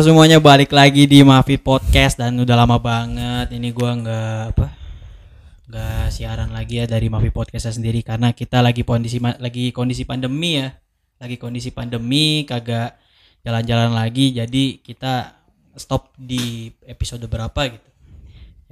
Semuanya balik lagi di Mafi Podcast dan udah lama banget ini gua nggak apa nggak siaran lagi ya dari Mafi Podcast sendiri karena kita lagi kondisi lagi kondisi pandemi ya. Lagi kondisi pandemi kagak jalan-jalan lagi jadi kita stop di episode berapa gitu.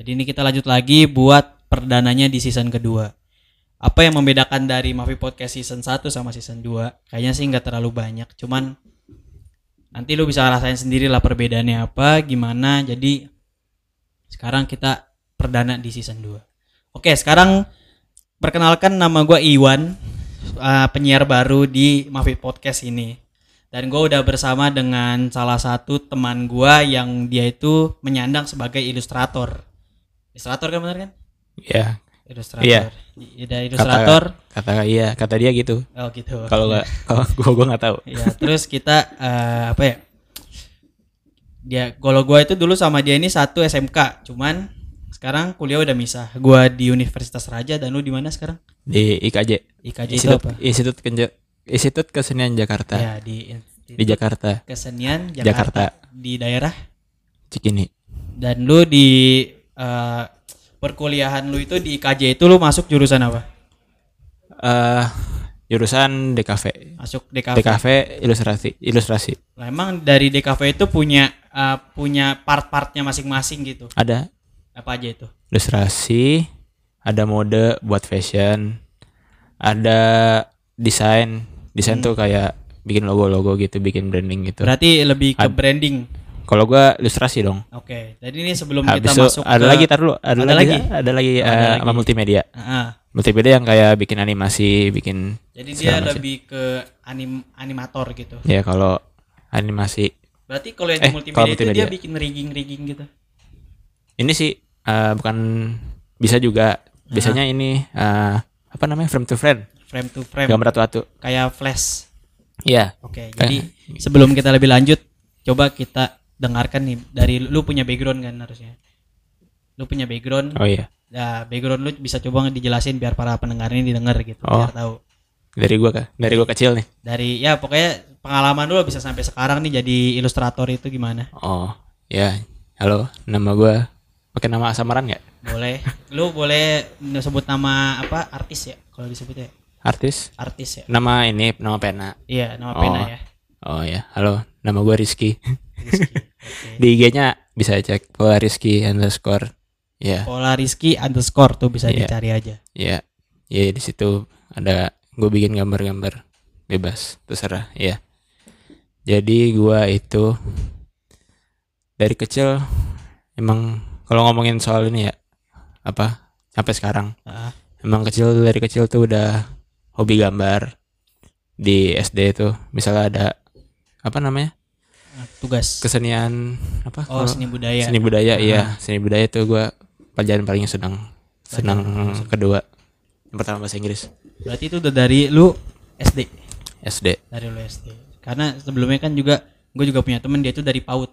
Jadi ini kita lanjut lagi buat perdananya di season kedua. Apa yang membedakan dari Mafi Podcast season 1 sama season 2 kayaknya sih nggak terlalu banyak cuman nanti lu bisa rasain sendiri lah perbedaannya apa gimana. Jadi sekarang kita perdana di season 2 oke sekarang perkenalkan nama gua Iwan uh, penyiar baru di Mafi Podcast ini. Dan gue udah bersama dengan salah satu teman gua yang dia itu menyandang sebagai ilustrator. Ilustrator kan benar kan? Ya, ilustrator Iya. Iya, ilustrator kata iya, kata dia gitu. oh gitu Kalau nggak, kalau gua gua nggak tahu. Ya, terus kita eh, apa ya? Dia kalau gua itu dulu sama dia ini satu SMK, cuman sekarang kuliah udah misah. Gua di Universitas Raja dan lu di mana sekarang? Di IKJ, IKJ itu apa? Institut Kenja- Institut Kesenian Jakarta Ya, di Institut di Jakarta, Kesenian Jakarta, Jakarta. di daerah Cikini. dan lu di eh, perkuliahan lu itu di IKJ itu lu masuk jurusan apa? Eh jurusan DKV. Masuk DKV. DKV ilustrasi, ilustrasi. Nah, emang dari DKV itu punya eh, punya part-partnya masing-masing gitu. Ada Apa aja itu? ilustrasi, ada mode buat fashion, ada desain. Desain tuh kayak bikin logo-logo gitu, bikin branding gitu. Berarti lebih ke Ad- branding. Kalau gua ilustrasi dong. Oke, jadi ini sebelum Habis kita itu masuk ada ke lagi tar dulu, ada, Ada lagi, lagi? ada lagi Oh, ada eh, lagi. sama multimedia. Ah, Multimedia yang kayak bikin animasi, bikin jadi dia macam. lebih ke anim animator gitu. ya kalau animasi. Berarti kalau yang Eh, di multimedia, kalau itu dia multimedia. bikin rigging-rigging gitu. Ini sih eh, bukan bisa juga. Biasanya ini eh, apa namanya frame to frame, Frame to frame gambar atu-atu. kayak flash. Iya. Oke, jadi sebelum kita lebih lanjut, coba kita dengarkan nih dari lu punya background kan harusnya. Lu punya background, Oh iya. nah background lu bisa coba dijelasin biar para pendengar ini didengar gitu, Oh. biar tahu. Dari gua kah? Dari gua kecil nih. Dari ya pokoknya pengalaman lu bisa sampai sekarang nih jadi ilustrator itu gimana? Oh, ya. Halo, nama gua pakai nama samaran nggak? Boleh. Lu boleh sebut nama apa artis ya? Kalau disebut ya Artis? artis ya. Nama ini, nama pena. Iya, nama Oh. pena ya. Oh ya, halo. Nama gua Rizky. Rizky. Di IG-nya bisa cek Pola Rizky underscore. Ya. Pola Rizky underscore tuh bisa Iya. dicari aja. Ya, ya di situ ada gue bikin gambar-gambar bebas, terserah, ya. Jadi gua itu dari kecil emang kalau ngomongin soal ini ya apa sampai sekarang Ah, emang kecil dari kecil tuh udah hobi gambar di SD itu misalnya ada apa namanya tugas. kesenian apa Oh, seni budaya. seni budaya iya seni budaya tuh gua pelajaran paling senang senang kedua yang pertama bahasa Inggris Berarti itu udah dari lu SD. SD Dari lu SD. Karena sebelumnya kan juga gue juga punya temen dia itu dari PAUD.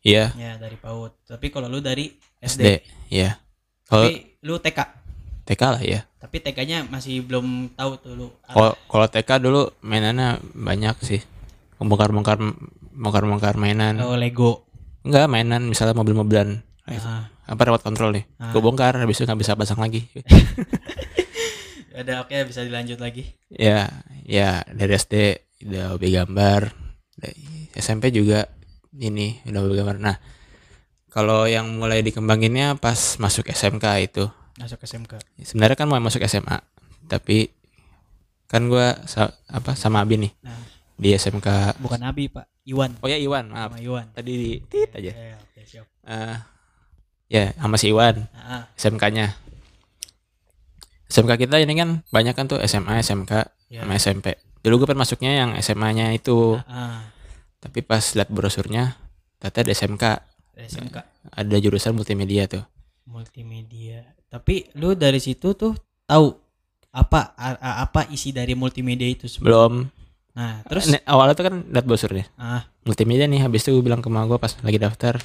iya Ya, dari PAUD. Tapi kalau lu dari SD. SD iya kalau Tapi lu TK. TK lah ya Tapi TK-nya masih belum tahu tuh lu. kalau kalau TK dulu mainannya banyak sih bongkar-bongkar bongkar-bongkar mainan Oh, Lego. enggak mainan misalnya mobil-mobilan Ah. apa remote control nih Ah. gue bongkar habis itu nggak bisa pasang lagi Ada oke bisa dilanjut lagi. ya ya dari SD udah hobi gambar SMP juga ini udah hobi gambar nah kalau yang mulai dikembanginnya pas masuk SMK itu Masuk SMK. sebenarnya kan mau masuk SMA tapi kan gua sa- apa sama Abi nih Nah, di SMK bukan Abi, Pak. Iwan. oh ya Iwan maaf Sama Iwan. tadi di tit aja Ya, siap. Eh, ya sama si Iwan ah. SMK-nya SMK kita ini kan banyak kan tuh SMA SMK Ya. sama SMP dulu gue pengen masuknya yang SMA-nya itu Ah, tapi pas lihat brosurnya ternyata ada SMK SMK ada jurusan multimedia tuh multimedia. Tapi lu dari situ tuh tahu apa a- a- apa isi dari multimedia itu sebelum. belum Nah, terus awalnya tuh kan lihat brosurnya ah multimedia nih habis itu gue bilang ke mama gue pas lagi daftar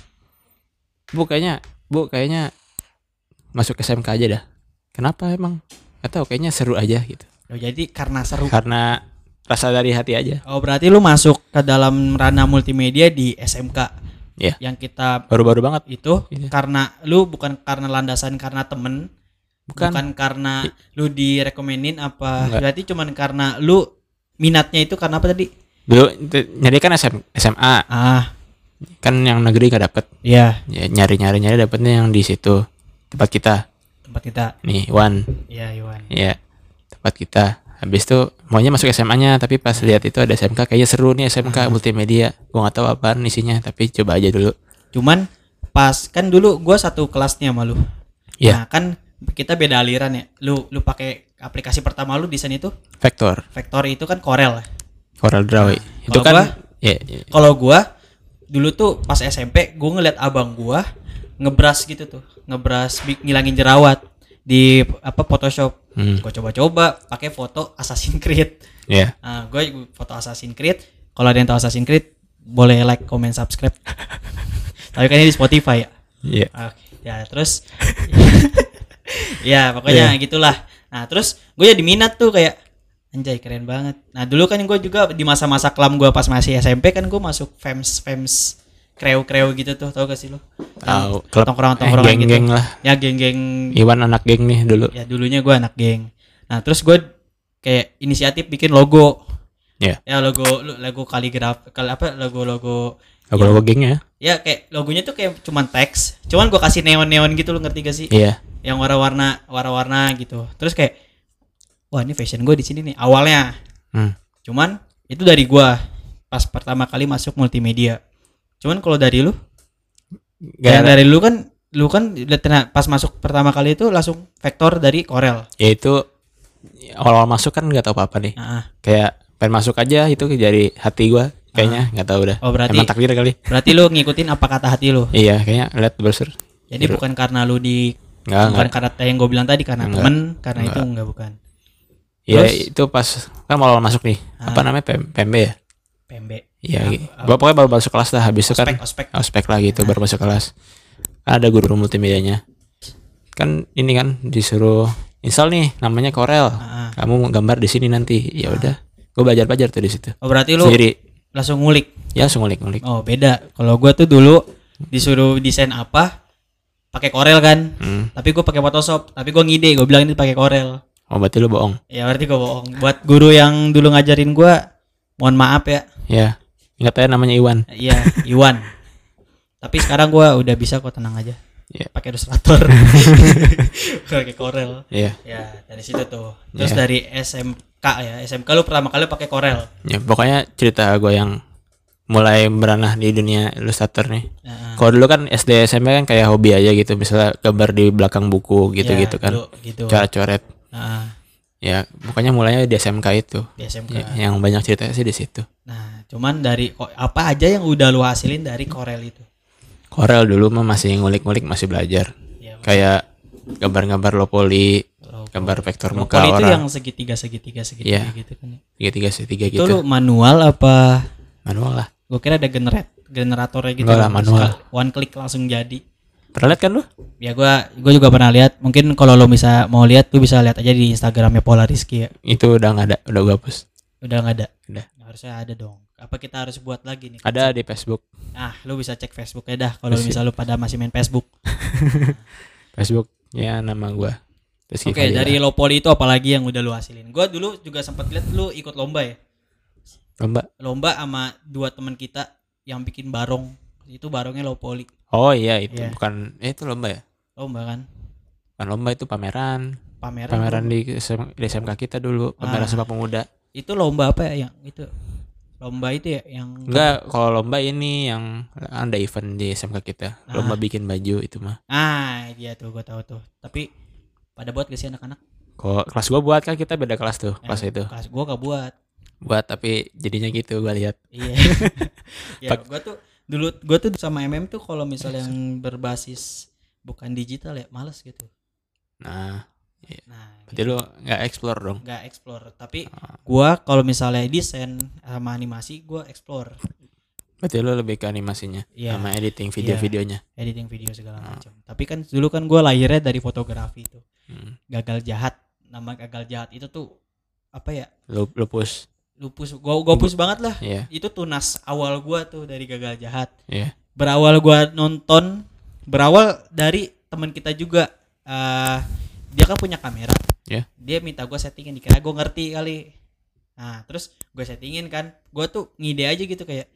bu kayaknya bu kayaknya masuk SMK aja dah kenapa emang Gak tahu kayaknya seru aja gitu oh, jadi karena seru. karena rasa dari hati aja Oh berarti lu masuk ke dalam ranah multimedia di SMK. Iya. Yang kita baru-baru banget itu Iya. karena lu bukan karena landasan karena temen, bukan, bukan, karena lu direkomenin apa? Enggak. Berarti cuman karena lu minatnya itu karena apa tadi? dulu nyari kan SM, SMA Ah, kan yang negeri gak dapet iya ya, nyari nyari nyari dapetnya yang di situ tempat kita tempat kita. nih Wan Iya Iwan. ya tempat kita habis itu maunya masuk SMA nya tapi pas lihat itu ada SMK kayaknya seru nih SMK multimedia gua nggak tahu apaan isinya tapi coba aja dulu Cuman pas kan dulu gua satu kelasnya sama lu. Iya. Nah, kan kita beda aliran ya. Lu lu pakai aplikasi pertama lu desain itu Vector Vector itu kan Corel. Corel Draw itu kalau kan gua- ya, ya, Kalau gua dulu tuh pas SMP gua ngeliat abang gua ngebras gitu tuh, ngebras ngilangin jerawat di apa Photoshop. hmm, Gua coba-coba pakai foto Assassin's Creed. ya Nah, gue foto Assassin's Creed. Kalau ada yang tahu Assassin's Creed, boleh like, comment, subscribe. Tapi kan ini di Spotify ya. ya Oke, ya terus ya pokoknya gitulah. Nah, terus gue jadi minat tuh kayak anjay keren banget. Nah, dulu kan gue juga di masa-masa kelam gue pas masih SMP kan gue masuk FEMS FEMS kreu-kreu gitu tuh, tau gak sih lo? tahu klub tongkrong-tongkrongan eh, gitu. geng-geng lah Ya geng-geng Iwan anak geng nih dulu ya dulunya gue anak geng. Nah, terus gue kayak inisiatif bikin logo. Ya. Ya logo logo kaligraf kal apa logo-logo logo-logo gengnya ya kayak logonya tuh kayak cuman teks. Cuman gue kasih neon-neon gitu lo ngerti gak sih? iya yang warna-warna warna-warna gitu. Terus kayak wah ini fashion gue di sini nih awalnya. Hmm. cuman itu dari gua pas pertama kali masuk multimedia. Cuman kalau dari lu? Gak yang dari lu kan lu kan nah, pas masuk pertama kali itu langsung vektor dari Corel. Ya itu awal-awal masuk kan nggak tahu apa-apa nih. Nah, kayak pengen masuk aja itu dari hati gua kayaknya nggak tahu udah. Oh berarti emang takdir kali. berarti lu ngikutin apa kata hati lu? Iya kayaknya lihat browser jadi bukan karena lu di nggak bukan nggak. karena yang gue bilang tadi karena Enggak. temen karena itu Enggak. enggak bukan. Ya Terus? itu pas kan awal masuk nih Ah. apa namanya PM, PMB ya? PMB iya Ya, gitu. apa- pokoknya baru masuk kelas dah habis itu kan ospek ospek. ospek lah gitu baru masuk kelas. Ada guru multimedianya. Kan ini kan disuruh install nih namanya Corel. Ah, ah. kamu gambar di sini nanti. Ya udah gue belajar belajar tuh di situ. Oh berarti lu sendiri. langsung ngulik? Ya langsung ngulik ngulik. Oh beda. Kalau gua tuh dulu disuruh desain apa pakai Corel kan. Hmm. Tapi gua pakai Photoshop. Tapi gua ngide. Gua bilang ini pakai Corel. oh berarti lu bohong Ya berarti gua bohong. Buat guru yang dulu ngajarin gua, mohon maaf ya. ya ingat aja namanya Iwan Iya Iwan. Tapi sekarang gua udah bisa kok tenang aja. Iya. Pakai Illustrator. pakai Corel. ya Ya dari situ tuh. Terus Iya. dari SMK ya. SMK lu pertama kali pakai Corel. ya pokoknya cerita gue yang mulai beranah di dunia ilustrator nih Nah, kalau dulu kan SD SMP kan kayak hobi aja gitu misalnya gambar di belakang buku gitu gitu ya, kan Gitu. cara coret Nah, ya pokoknya mulainya di SMK itu di SMK. Ya, yang banyak cerita sih di situ Nah, cuman dari apa aja yang udah lu hasilin dari Corel itu? Corel dulu mah masih ngulik-ngulik masih belajar Ya, kayak gambar-gambar low poly logo. gambar vektor Logo muka itu orang yang segitiga segitiga segitiga Iya. gitu kan. ya. tiga tiga tiga Itu gitu lu manual apa? manual lah Gue kira ada generat generatornya gitu. Enggak lah, Terus manual. One click langsung jadi. pernah lihat kan lu Ya gua gua juga pernah lihat. Mungkin kalau lo bisa mau lihat tuh bisa lihat aja di Instagramnya Pola Rizky ya. itu udah nggak ada udah gue hapus Udah nggak ada. Udah. Harusnya ada dong. Apa kita harus buat lagi nih? ada di Facebook Ah, lu bisa cek Facebook ya dah kalau misal lu pada masih main Facebook. Facebook ya nama gua Oke, Fadila. dari low poly itu apalagi yang udah lu hasilin? Gua dulu juga sempat lihat lu ikut lomba ya. Lomba. Lomba sama dua teman kita yang bikin barong. Itu barongnya low poly oh iya itu Iya. bukan eh, itu lomba ya? Lomba kan. Bukan lomba itu pameran. Pameran. Pameran lomba. di, di SMK kita dulu pameran Ah. Sumpah Pemuda. Itu lomba apa ya yang itu? Lomba itu ya yang enggak kalau lomba ini yang ada event di SMK kita. Lomba Ah. bikin baju itu mah. Ah iya tuh gua tahu tuh. Tapi pada buat gak sih anak-anak? Kalau kelas gua buat kan kita beda kelas tuh Eh, itu. kelas gua gak buat buat tapi jadinya gitu gua lihat iya ya gua tuh dulu gua tuh sama MM tuh kalau misal yang berbasis bukan digital ya males gitu nah nah berarti lu nggak explore dong nggak explore tapi Ah. gua kalau misalnya desain sama animasi gua explore berarti lu lebih ke animasinya Iya. sama editing video-videonya editing video segala Ah. macam. Tapi kan dulu kan gue lahirnya dari fotografi itu. Hmm. Gagal jahat. Nama gagal jahat itu tuh apa ya? lu lu push lupus gua gopus banget lah Iya. itu tunas awal gua tuh dari gagal jahat Iya. berawal gua nonton berawal dari teman kita juga eh dia kan punya kamera Iya. dia minta gua settingin dikira gua ngerti kali nah terus gua settingin kan gua tuh ngide aja gitu kayak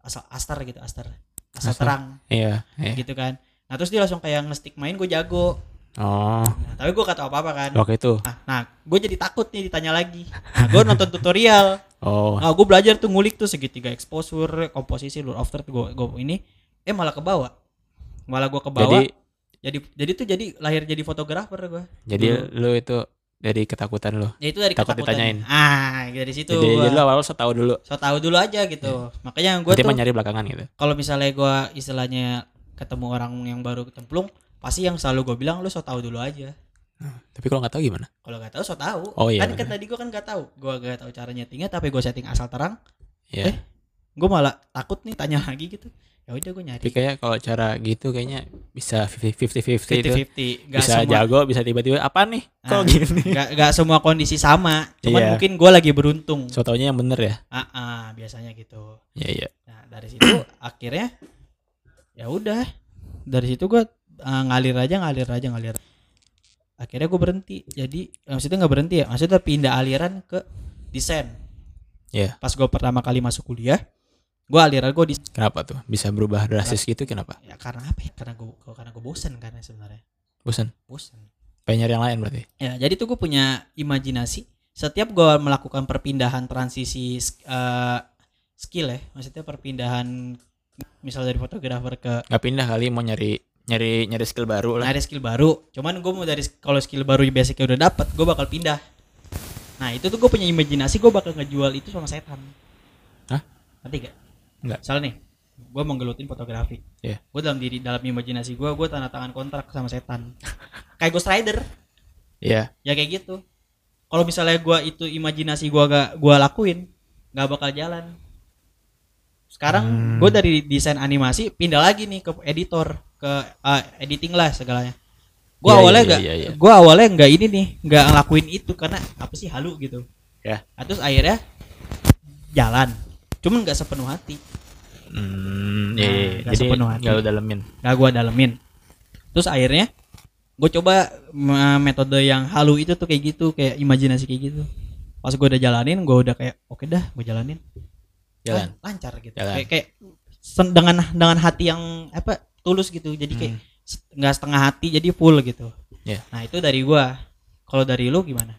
asal astar gitu astar asal terang Iya. Iya. gitu kan nah terus dia langsung kayak ngestik main gue jago Oh, nah, tapi gue gak tau apa apa kan. Waktu itu. nah, nah gue jadi takut nih ditanya lagi. Nah gue nonton tutorial. Oh, nah gue belajar tuh ngulik tuh segitiga exposure komposisi lure third gue gue ini. Eh malah ke bawah malah gue ke bawah jadi jadi jadi tuh jadi lahir jadi fotografer gue jadi lu itu dari ketakutan lu. ya itu dari Takut ketakutan. ditanyain. ah dari situ Jadi, gua. jadi lu awal so tahu dulu. so tahu dulu aja gitu. Makanya gue tuh nyari belakangan gitu. kalau misalnya gue istilahnya ketemu orang yang baru cemplung pasti yang selalu gue bilang lu so tahu dulu aja Tapi kalau nggak tahu gimana? kalau nggak tahu so tahu Oh, iya, kan, kan tadi gue kan nggak tahu gue gak tahu caranya tinggal tapi gue setting asal terang Iya. Eh, gue malah takut nih tanya lagi gitu ya udah gue nyari Tapi kayak kalau cara gitu kayaknya bisa 50-50 itu. 50-50 Gak bisa semua, jago, bisa tiba-tiba apa nih? Kok Ah, gini? Gak, gak semua kondisi sama cuman Iya. mungkin gue lagi beruntung So taunya yang bener ya. ah, ah, biasanya gitu Iya, iya. nah dari situ akhirnya ya udah dari situ gue ngalir aja ngalir aja ngalir akhirnya gue berhenti jadi maksudnya nggak berhenti ya maksudnya pindah aliran ke desain Iya. pas gue pertama kali masuk kuliah gue aliran gue di Kenapa tuh? Bisa berubah drastis gitu kenapa? ya karena apa ya karena gue karena gue bosan karena sebenarnya Bosan. bosan Pengen nyari yang lain berarti. ya jadi tuh gue punya imajinasi setiap gue melakukan perpindahan transisi eh, skill ya maksudnya perpindahan misal dari fotografer ke Nggak pindah kali mau nyari nyari nyari skill baru lah. ada skill baru cuman gue mau dari kalau skill baru basicnya udah dapet gue bakal pindah nah itu tuh gue punya imajinasi gue bakal ngejual itu sama setan Hah? ngerti gak? Enggak. Misalnya nih gue mau gelutin fotografi Iya. gue dalam diri dalam imajinasi gue gue tanda tangan kontrak sama setan kayak Ghost Rider Iya. ya kayak gitu kalau misalnya gue itu imajinasi gue gak gue lakuin nggak bakal jalan sekarang Hmm. gue dari desain animasi pindah lagi nih ke editor ke eh, editing lah segalanya gue Iya, awalnya iya, nggak iya, iya. gue awalnya nggak ini nih nggak ngelakuin itu karena apa sih halu gitu Ya. Nah, terus akhirnya jalan cuman nggak sepenuh hati Hmm, Nah, iya, iya. nggak Jadi sepenuh hati. lu dalemin. nggak gue dalemin terus akhirnya gue coba me- metode yang halu itu tuh kayak gitu kayak imajinasi kayak gitu pas gue udah jalanin gue udah kayak oke dah gue jalanin Jalan. Lan- lancar gitu Jalan. kayak, kayak dengan dengan hati yang apa tulus gitu jadi kayak Hmm. nggak setengah hati jadi full gitu Iya. nah itu dari gua kalau dari lu gimana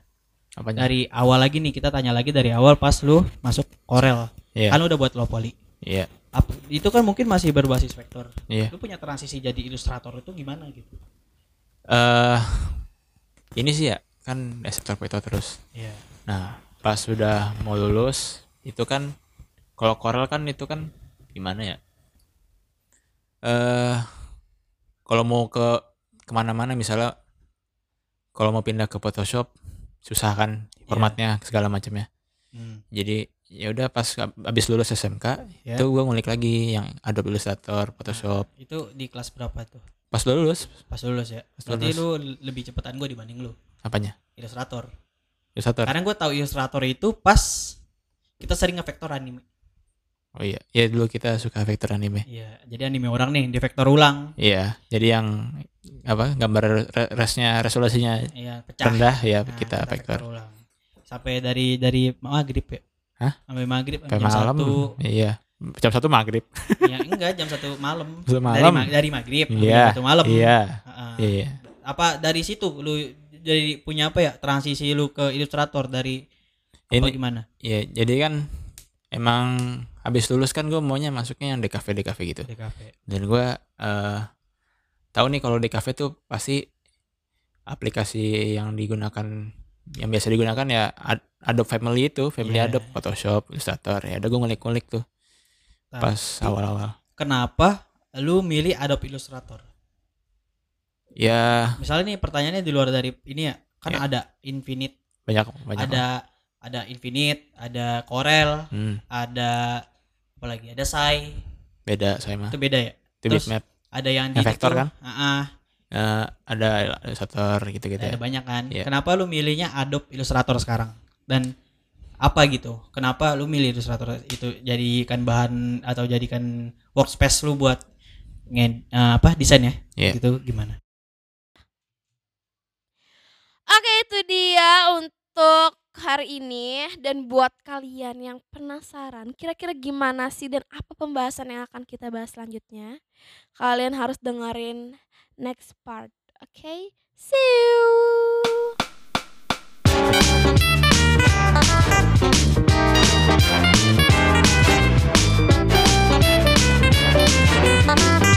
Apanya? dari awal lagi nih kita tanya lagi dari awal pas lu masuk Corel Iya. kan lu udah buat Iya. Ap- itu kan mungkin masih berbasis vektor Iya. lu punya transisi jadi ilustrator itu gimana gitu Eh ini sih ya kan sektor itu terus. Iya. Nah, pas sudah mau lulus itu kan kalau Corel kan itu kan gimana ya? Eh kalau mau ke ke mana-mana misalnya kalau mau pindah ke Photoshop susah kan formatnya segala macamnya. Hmm. Jadi ya udah pas ab- abis lulus SMK Ya. itu gua ngulik lagi yang Adobe Illustrator, Photoshop. itu di kelas berapa tuh Pas lulus pas lulus ya Pas berarti lulus. lu lebih cepetan gue dibanding lu apanya? ilustrator Illustrator. karena gue tahu ilustrator itu pas kita sering ngevektor anime Oh iya, ya dulu kita suka vektor anime. Iya, jadi anime orang nih di vektor ulang. Iya, jadi yang apa gambar re- resnya resolusinya Iya, pecah. rendah ya Nah, kita vektor. ulang. Sampai dari dari maghrib ya. Hah? Sampai maghrib Kayak jam malam. satu. Iya. Jam satu maghrib. ya enggak jam satu malam. Satu Dari, malam. ma- dari maghrib sampai Iya. jam satu malam. Iya. Heeh. Iya. Apa dari situ lu jadi punya apa ya transisi lu ke ilustrator dari apa Ini gimana? Iya, jadi kan emang habis lulus kan gue maunya masuknya yang DKV DKV gitu. DKV. Dan gue eh tahu nih kalau DKV tuh pasti aplikasi yang digunakan yang biasa digunakan ya Ad- Adobe Family itu, Family Iya. Adobe, Photoshop, Illustrator ya. Udah gue ngulik-ngulik tuh Nah, pas awal-awal. Kenapa lu milih Adobe Illustrator? Ya Misalnya nih pertanyaannya di luar dari ini ya, kan Ya. ada Infinite, banyak banyak. ada ada Infinite, ada Corel, Hmm, ada apa lagi? Ada Sai. beda saya mah. Itu beda ya. Itu terus bitmap. Ada yang di vektor kan? ah, Eh, ada Illustrator gitu-gitu ada ya. banyak kan. Iya. Kenapa lu milihnya Adobe Illustrator sekarang? Dan apa gitu kenapa lu milih Illustrator itu jadikan bahan atau jadikan workspace lu buat nge eh, apa desain ya Iya. gitu gimana Oke itu dia untuk hari ini dan buat kalian yang penasaran kira-kira gimana sih dan apa pembahasan yang akan kita bahas selanjutnya, kalian harus dengerin next part. Oke, okay? see you. Thank you.